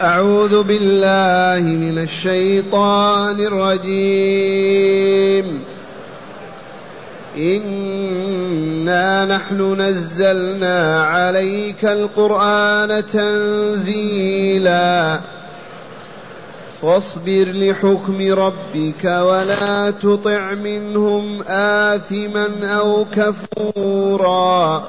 أعوذ بالله من الشيطان الرجيم. إنا نحن نزلنا عليك القرآن تنزيلا. فاصبر لحكم ربك ولا تطع منهم آثما أو كفورا.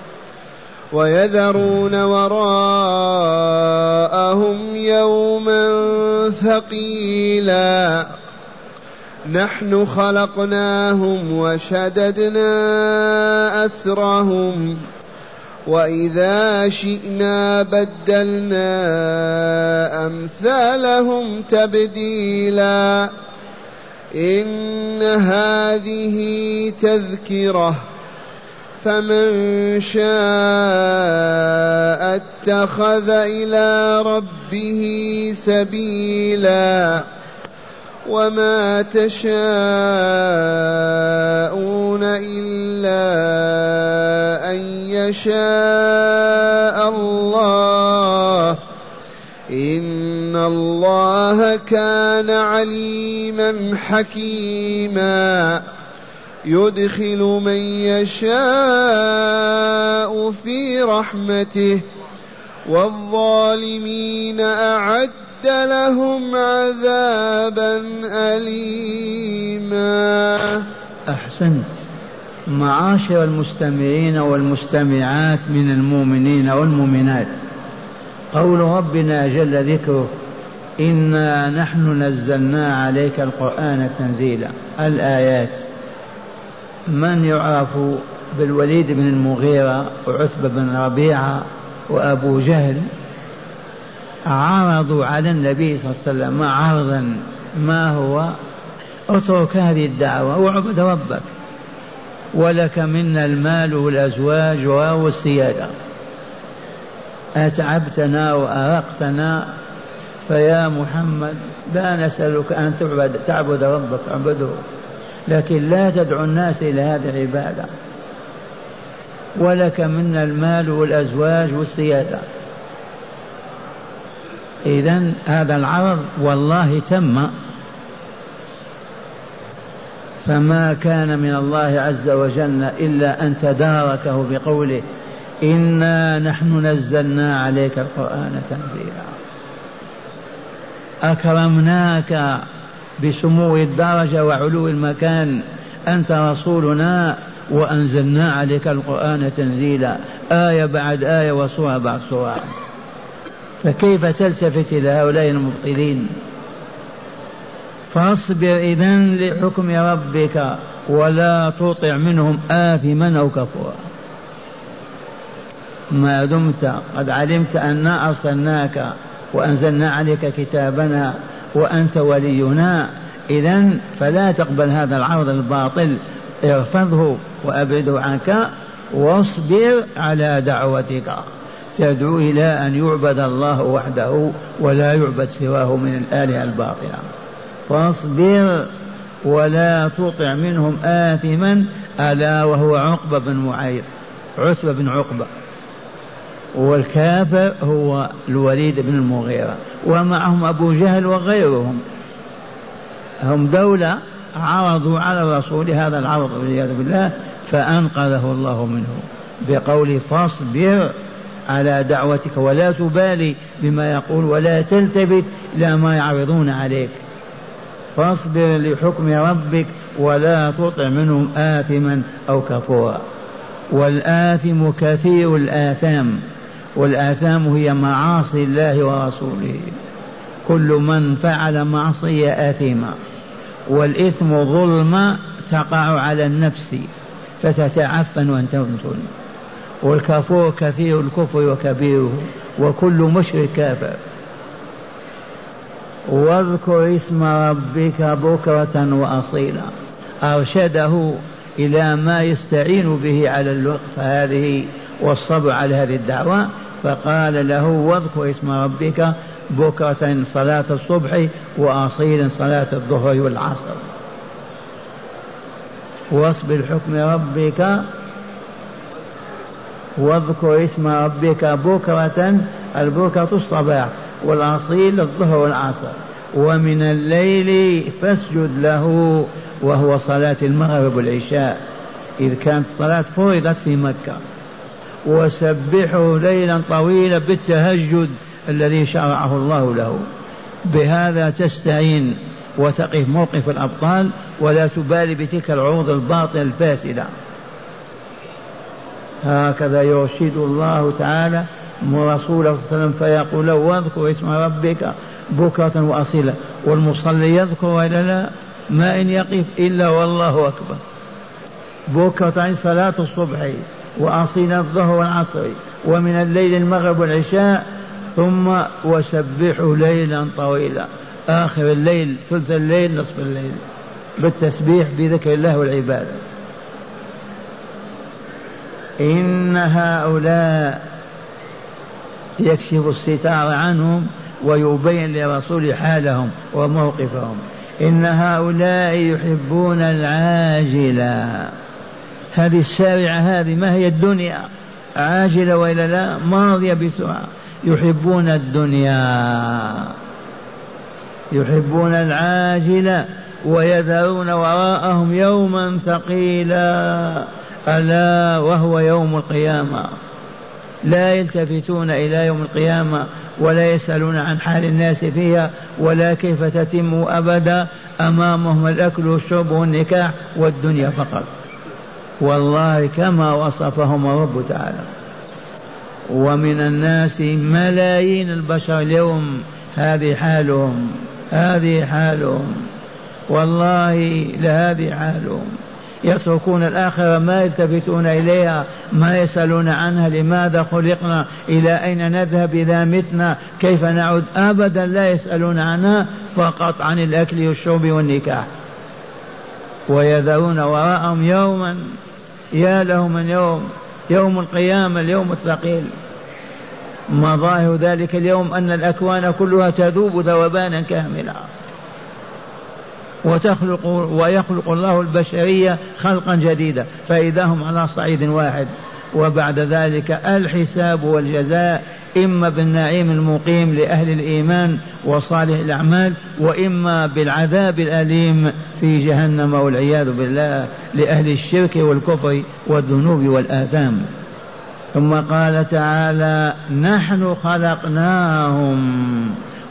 ويذرون وراءهم يوما ثقيلا. نحن خلقناهم وشددنا أسرهم. وإذا شئنا بدلنا أمثالهم تبديلا. إن هذه تذكرة. فمن شاء اتخذ إلى ربه سبيلا وما تشاءون إلا أن يشاء الله. إن الله كان عليما حكيما. يدخل من يشاء في رحمته والظالمين أعد لهم عذابا أليما. أحسنت. معاشر المستمعين والمستمعات من المؤمنين والمؤمنات قول ربنا جل ذكره إنا نحن نزلنا عليك القرآن تنزيلا. الآيات. من يعرف بالوليد بن المغيرة وعتبة بن ربيعة وأبو جهل عرضوا على النبي صلى الله عليه وسلم عرضا ما هو؟ اترك هذه الدعوة واعبد ربك. ولك منا المال والأزواج والسيادة. أتعبتنا وأرقتنا؟ فيا محمد لا نسألك أن تعبد تعبد ربك اعبده. لكن لا تدعو الناس إلى هذه العبادة. ولك منا المال والأزواج والسيادة. إذا هذا العرض والله تم. فما كان من الله عز وجل إلا أن تداركه بقوله إنا نحن نزلنا عليك القرآن تنزيلا. أكرمناك بسمو الدرجة وعلو المكان. أنت رسولنا وأنزلنا عليك القرآن تنزيلا. آية بعد آية وصورة بعد صورة. فكيف تلتفت إلى هؤلاء المبطلين؟ فاصبر إذا لحكم ربك ولا تطع منهم آثما أو كفورا. ما دمت قد علمت أنا أرسلناك وأنزلنا عليك كتابنا وأنت ولينا إذا فلا تقبل هذا العرض الباطل. ارفضه وأبعده عنك واصبر على دعوتك. تدعو إلى أن يعبد الله وحده ولا يعبد سواه من الآلهة الباطلة. فاصبر ولا تطع منهم آثما ألا وهو عقبة بن معيط عتبة بن عقبة. والكافر هو الوليد بن المغيرة ومعهم أبو جهل وغيرهم. هم دولة عرضوا على الرسول هذا العرض والعياذ بالله فأنقذه الله منه. بقول فاصبر على دعوتك ولا تبالي بما يقول ولا تلتفت إلى ما يعرضون عليك. فاصبر لحكم ربك ولا تطع منهم آثما أو كفورا. والآثم كثير الآثام. والآثام هي معاصي الله ورسوله. كل من فعل معصية آثمة والإثم ظلم تقع على النفس فتتعفن وتمثل والكفور كثير الكفر وكبيره وكل مشرك كافر. واذكر اسم ربك بكرة وأصيلا. أرشده إلى ما يستعين به على الوقف هذه والصبر على هذه الدعوة فقال له واذكر اسم ربك بكرة صلاة الصبح وأصيلا صلاة الظهر والعصر. واصبر حكم ربك واذكر اسم ربك بكرة البكرة الصباح والأصيل الظهر والعصر. ومن الليل فاسجد له وهو صلاة المغرب والعشاء. إذ كانت الصلاة فرضت في مكة. وسبحه ليلا طويلا بالتهجد الذي شرعه الله له. بهذا تستعين وتقف موقف الأبطال ولا تبالي بتلك العروض الباطلة الفاسدة. هكذا يرشد الله تعالى رسوله صلى الله عليه وسلم فيقول له واذكر اسم ربك بكرة وأصيلا والمصلي يذكر إلا لا ما إن يقف إلا والله أكبر. بكرة صلاة الصبح. وأصيلا الظهر والعصر ومن الليل المغرب والعشاء ثم وسبحوا ليلا طويلا. آخر الليل ثلث الليل نصف الليل. بالتسبيح بذكر الله والعبادة. إن هؤلاء يكشف الستار عنهم ويبين لرسول حالهم وموقفهم. إن هؤلاء يحبون العاجلة. هذه السارعة هذه ما هي الدنيا؟ عاجلة وإلا لا ماضية بسرعة يحبون الدنيا. يحبون العاجلة ويذرون وراءهم يوما ثقيلا. ألا وهو يوم القيامة. لا يلتفتون إلى يوم القيامة ولا يسألون عن حال الناس فيها ولا كيف تتم أبدا. أمامهم الأكل والشرب والنكاح والدنيا فقط. والله كما وصفهم الرب تعالى. ومن الناس ملايين البشر اليوم هذه حالهم هذه حالهم. والله لهذه حالهم. يتركون الآخرة ما يلتفتون إليها ما يسألون عنها لماذا خلقنا إلى أين نذهب إذا متنا كيف نعود؟ أبدا لا يسألون عنها فقط عن الأكل والشرب والنكاح. ويذرون وراءهم يوما يا له من يوم يوم القيامة اليوم الثقيل. مظاهر ذلك اليوم أن الأكوان كلها تذوب ذوبانا كاملا. وتخلق ويخلق الله البشرية خلقا جديدا. فإذا هم على صعيد واحد. وبعد ذلك الحساب والجزاء إما بالنعيم المقيم لأهل الإيمان وصالح الأعمال وإما بالعذاب الأليم في جهنم والعياذ بالله لأهل الشرك والكفر والذنوب والآثام. ثم قال تعالى نحن خلقناهم.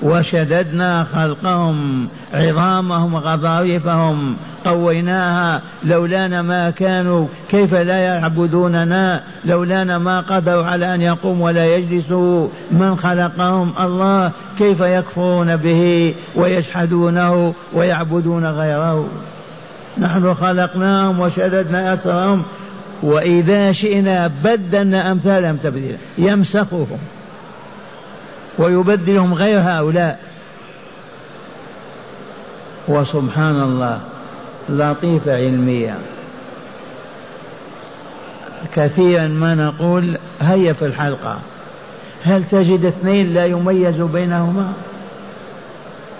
وشددنا خلقهم عظامهم غضاريفهم قويناها. لولانا ما كانوا كيف لا يعبدوننا؟ لولانا ما قدروا على أن يقوموا ولا يجلسوا. من خلقهم؟ الله. كيف يكفرون به ويجحدونه ويعبدون غيره؟ نحن خلقناهم وشددنا أسرهم. وإذا شئنا بدلنا أمثالهم تبديلا. يمسخهم. ويبدلهم غير هؤلاء. وسبحان الله لطيفة علمية كثيرا ما نقول هيا في الحلقة. هل تجد اثنين لا يميز بينهما؟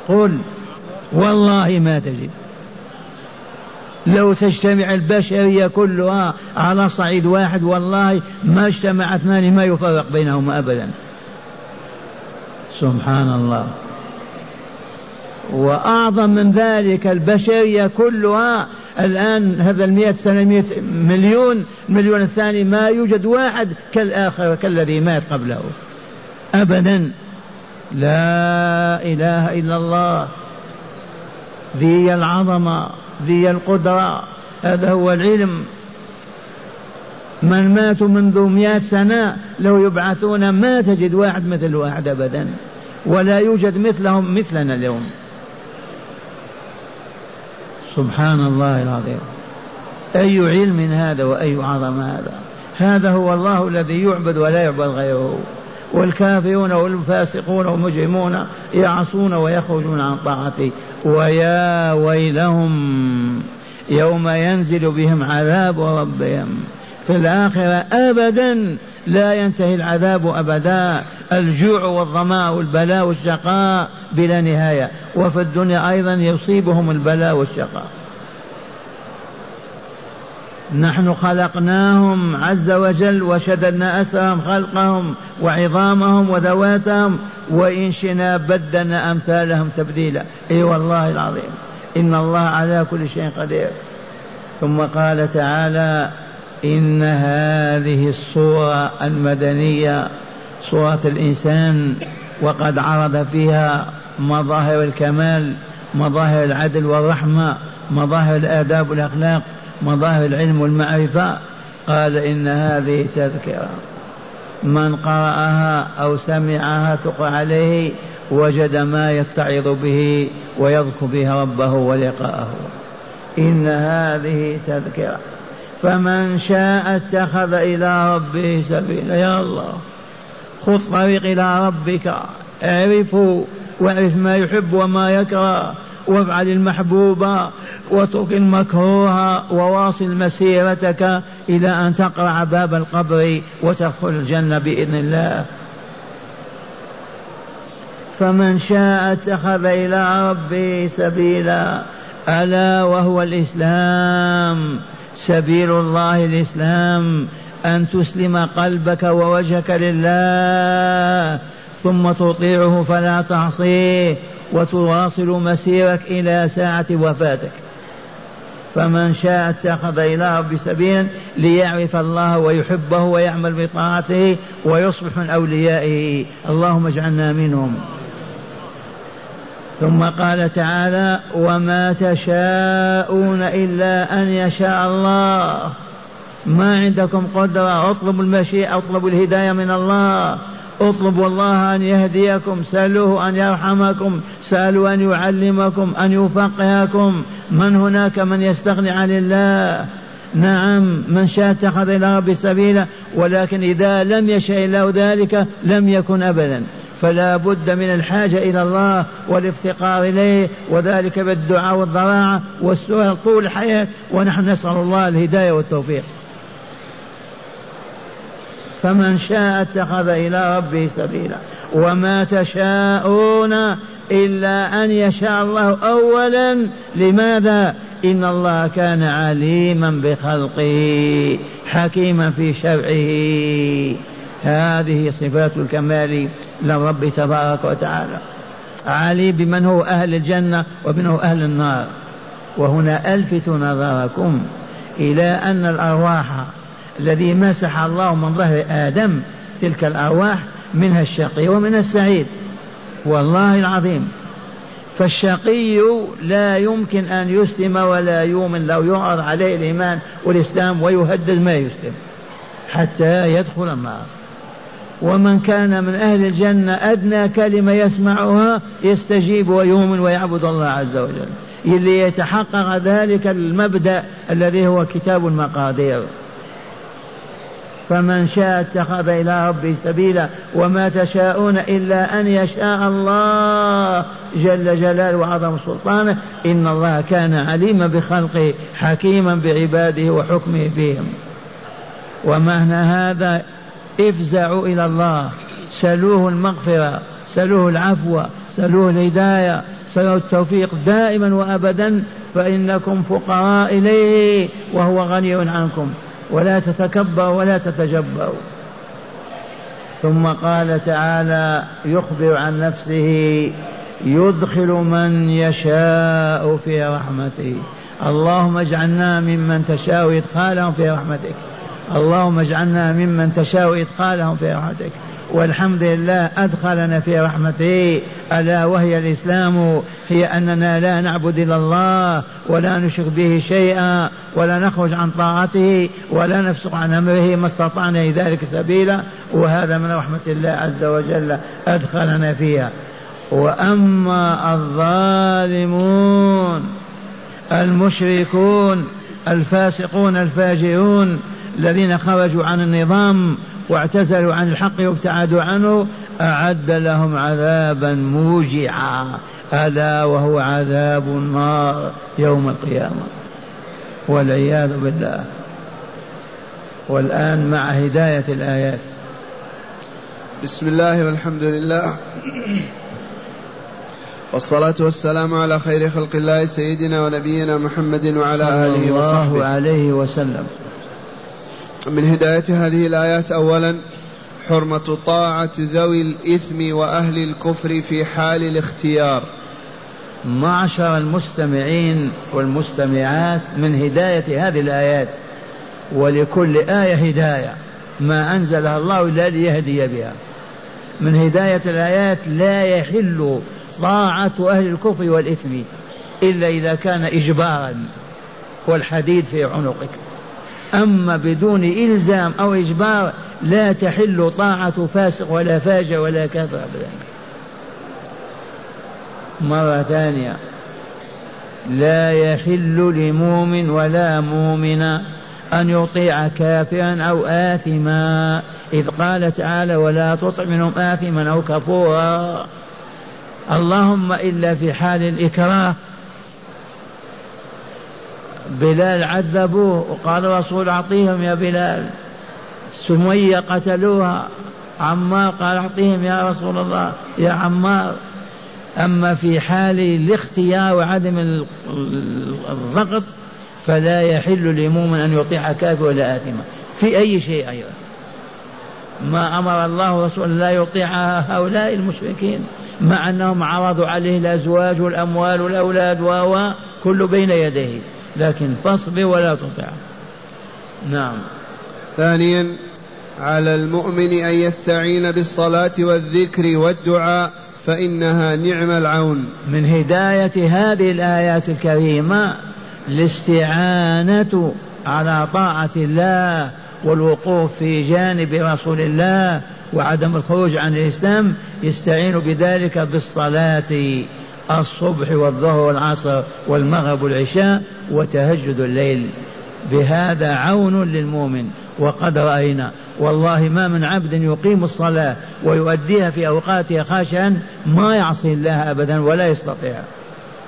قل والله ما تجد. لو تجتمع البشرية كلها على صعيد واحد والله ما اجتمع اثنان ما يفرق بينهما أبدا. سبحان الله. وأعظم من ذلك البشرية كلها الآن هذا المئة سنة مئة مليون المليون الثاني ما يوجد واحد كالآخر كالذي مات قبله. أبدا. لا إله إلا الله. ذي العظمة ذي القدرة. هذا هو العلم. من ماتوا منذ مئة سنة لو يبعثون ما تجد واحد مثل واحد أبدا. ولا يوجد مثلهم مثلنا اليوم. سبحان الله العظيم. أي علم هذا وأي عظم هذا؟ هذا هو الله الذي يعبد ولا يعبد غيره. والكافرون والفاسقون والمجرمون يعصون ويخرجون عن طاعته. ويا ويلهم يوم ينزل بهم عذاب ربهم. في الآخرة أبدا لا ينتهي العذاب أبدا. الجوع والظماء والبلاء والشقاء بلا نهاية. وفي الدنيا أيضا يصيبهم البلاء والشقاء. نحن خلقناهم عز وجل وشددنا أسرهم خلقهم وعظامهم وذواتهم. وإن شئنا بدلنا أمثالهم تبديلا. إي والله العظيم. إن الله على كل شيء قدير. ثم قال تعالى إن هذه الصورة المدنية صورة الإنسان وقد عرض فيها مظاهر الكمال مظاهر العدل والرحمة مظاهر الآداب والأخلاق مظاهر العلم والمعرفة. قال إن هذه تذكرة. من قرأها أو سمعها ثق عليه وجد ما يتعظ به ويذكر بها ربه ولقاءه. إن هذه تذكرة. فمن شاء اتخذ إلى ربه سبيلا. يا الله خذ طريق إلى ربك اعرفه واعرف ما يحب وما يكره وافعل المحبوب واترك المكروه وواصل مسيرتك إلى أن تقرع باب القبر وتدخل الجنة بإذن الله. فمن شاء اتخذ إلى ربه سبيلا ألا وهو الإسلام. سبيل الله الإسلام أن تسلم قلبك ووجهك لله ثم تطيعه فلا تعصيه وتواصل مسيرك إلى ساعة وفاتك. فمن شاء اتخذ إلى رب سبيلا ليعرف الله ويحبه ويعمل بطاعته ويصبح من أوليائه. اللهم اجعلنا منهم. ثم قال تعالى وما تشاءون إلا أن يشاء الله. ما عندكم قدرة؟ اطلبوا المشيئة اطلبوا الهداية من الله. اطلبوا الله أن يهديكم سألوه أن يرحمكم سألوا أن يعلمكم أن يفقهكم. من هناك من يستغني عن الله؟ نعم من شاء اتخذ إلى رب سبيلا ولكن إذا لم يشاء الله ذلك لم يكن أبدا. فلا بد من الحاجة إلى الله والافتقار إليه وذلك بالدعاء والضراعة والسؤال طول الحياة ونحن نسأل الله الهداية والتوفيق. فمن شاء اتخذ إلى ربه سبيلا وما تشاءون إلا أن يشاء الله أولا. لماذا؟ إن الله كان عليما بخلقه حكيما في شرعه. هذه صفات الكمال. للرب تبارك وتعالى. علي بمن هو أهل الجنة ومن هو أهل النار. وهنا ألفت نظركم إلى أن الأرواح الذي مسح الله من ظهر آدم تلك الأرواح منها الشقي ومنها السعيد. والله العظيم. فالشقي لا يمكن أن يسلم ولا يؤمن لو يعرض عليه الإيمان والإسلام ويهدد ما يسلم حتى يدخل النار. ومن كان من أهل الجنة أدنى كلمة يسمعها يستجيب ويؤمن ويعبد الله عز وجل. اللي يتحقق ذلك المبدأ الذي هو كتاب المقادير. فمن شاء اتخذ إلى ربه سبيلا وما تشاءون إلا أن يشاء الله جل جلاله وعظم سلطانه. إن الله كان عليما بخلقه حكيما بعباده وحكمه فيهم. ومعنى هذا افزعوا إلى الله. سلوه المغفرة سلوه العفو سلوه الهداية سلوه التوفيق دائما وأبدا فإنكم فقراء إليه وهو غني عنكم. ولا تتكبروا ولا تتجبروا. ثم قال تعالى يخبر عن نفسه يدخل من يشاء في رحمته. اللهم اجعلنا ممن تشاء ادخالهم في رحمتك. اللهم اجعلنا ممن تشاء إدخالهم في رحمتك. والحمد لله أدخلنا في رحمته. ألا وهي الإسلام؟ هي أننا لا نعبد إلا الله ولا نشرك به شيئا ولا نخرج عن طاعته ولا نفسق عن أمره ما استطعنا لذلك سبيلا. وهذا من رحمة الله عز وجل أدخلنا فيها. وأما الظالمون المشركون الفاسقون الفاجرون الذين خرجوا عن النظام واعتزلوا عن الحق وابتعدوا عنه أعد لهم عذابا موجعا. ألا وهو عذاب النار يوم القيامة. والعياذ بالله. والآن مع هداية الآيات. بسم الله والحمد لله. والصلاة والسلام على خير خلق الله سيدنا ونبينا محمد وعلى آله وصحبه الله عليه وسلم. من هداية هذه الآيات أولا حرمة طاعة ذوي الإثم وأهل الكفر في حال الاختيار. معشر المستمعين والمستمعات من هداية هذه الآيات ولكل آية هداية ما أنزلها الله إلا ليهدي بها. من هداية الآيات لا يحل طاعة أهل الكفر والإثم إلا إذا كان إجبارا والحديد في عنقك. أما بدون إلزام أو إجبار لا تحل طاعة فاسق ولا فاجر ولا كافر أبدا. مرة ثانية. لا يحل لمؤمن ولا مؤمن أن يطيع كافرا أو آثما. إذ قال تعالى ولا تطع منهم آثما أو كفورا. اللهم إلا في حال الإكراه بلال عذبوه وقال الرسول أعطيهم يا بلال. سمية قتلوها. عمار قال أعطيهم يا رسول الله. يا عمار. أما في حال الاختيار وعدم الضغط فلا يحل لمؤمن أن يطيع كافر ولا آثما. في أي شيء أيضا. ما أمر الله ورسوله لا يطيع هؤلاء المشركين. مع أنهم عرضوا عليه الأزواج والأموال والأولاد و كل بين يديه. لكن فاصبر ولا تطع. نعم. ثانيا على المؤمن أن يستعين بالصلاة والذكر والدعاء فإنها نعم العون. من هداية هذه الآيات الكريمة الاستعانة على طاعة الله والوقوف في جانب رسول الله وعدم الخروج عن الإسلام يستعين بذلك بالصلاة. الصبح والظهر والعصر والمغرب والعشاء وتهجد الليل. بهذا عون للمؤمن. وقد رأينا. والله ما من عبد يقيم الصلاة ويؤديها في أوقاتها خاشعا ما يعصي الله أبدا ولا يستطيع.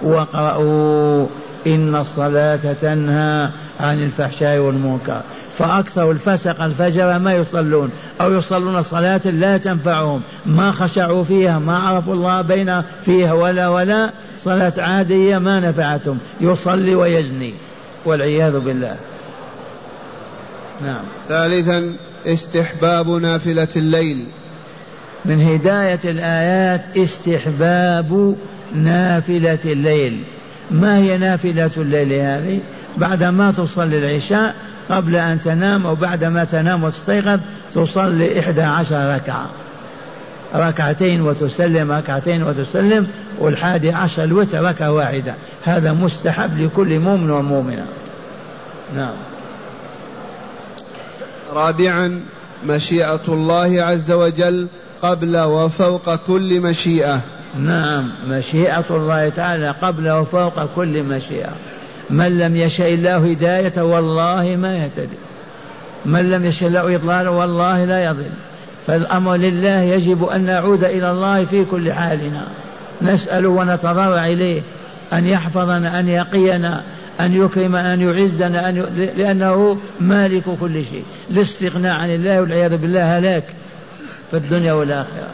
وقرأوا إن الصلاة تنهى عن الفحشاء والمنكر. فأكثر الفسق الفجر ما يصلون أو يصلون صلاة لا تنفعهم. ما خشعوا فيها ما عرفوا الله بين فيها ولا ولا صلاة عادية ما نفعتهم. يصلي ويجني والعياذ بالله. نعم. ثالثا استحباب نافلة الليل. من هداية الآيات استحباب نافلة الليل. ما هي نافلة الليل هذه؟ بعد ما تصلي العشاء قبل أن تنام أو بعد ما تنام وتستيقظ تصلي إحدى عشر ركعة. ركعتين وتسلم ركعتين وتسلم والحادي عشر الوتر ركعة واحدة. هذا مستحب لكل مؤمن ومؤمنة. نعم. رابعا مشيئة الله عز وجل قبل وفوق كل مشيئة. نعم مشيئة الله تعالى قبل وفوق كل مشيئة. من لم يشاء الله هدايته والله ما يهتدي. من لم يشاء الله إضلاله والله لا يضل. فالأمر لله يجب أن نعود إلى الله في كل حالنا. نسأل ونتضرع إليه. أن يحفظنا أن يقينا أن يكرم أن يعزنا أن ي... لأنه مالك كل شيء. الاستغناء عن الله والعياذ بالله هلاك في الدنيا والآخرة.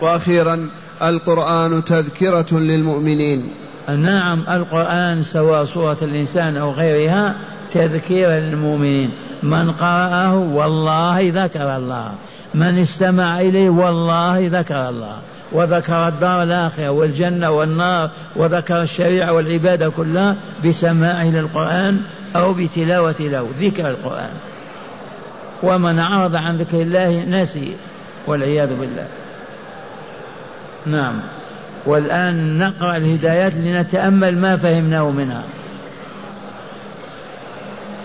وأخيرا القرآن تذكرة للمؤمنين. نعم القرآن سواء سورة الإنسان أو غيرها تذكير للمؤمنين. من قرأه والله ذكر الله. من استمع إليه والله ذكر الله. وذكر الدار الآخرة والجنة والنار وذكر الشريعة والعبادة كلها بسماعه للقرآن أو بتلاوة له ذكر القرآن. ومن أعرض عن ذكر الله نسي والعياذ بالله. نعم. والآن نقرأ الهدايات لنتأمل ما فهمناه منها.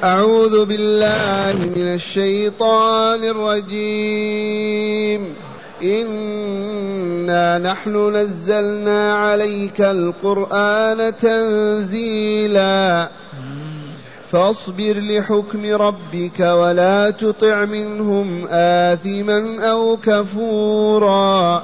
أعوذ بالله من الشيطان الرجيم. إنا نحن نزلنا عليك القرآن تنزيلا. فاصبر لحكم ربك ولا تطع منهم آثما أو كفورا.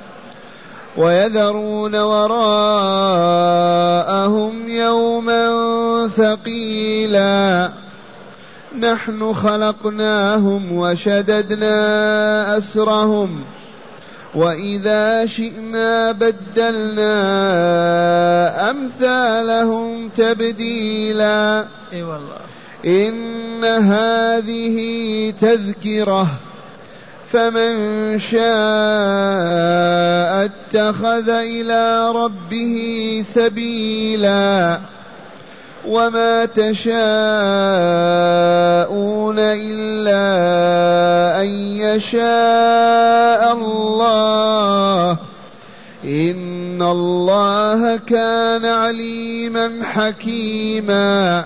ويذرون وراءهم يوما ثقيلا. نحن خلقناهم وشددنا أسرهم. وإذا شئنا بدلنا أمثالهم تبديلا. إي والله. إن هذه تذكرة. فمن شاء اتخذ إلى ربه سبيلا وما تشاءون إلا أن يشاء الله إن الله كان عليما حكيما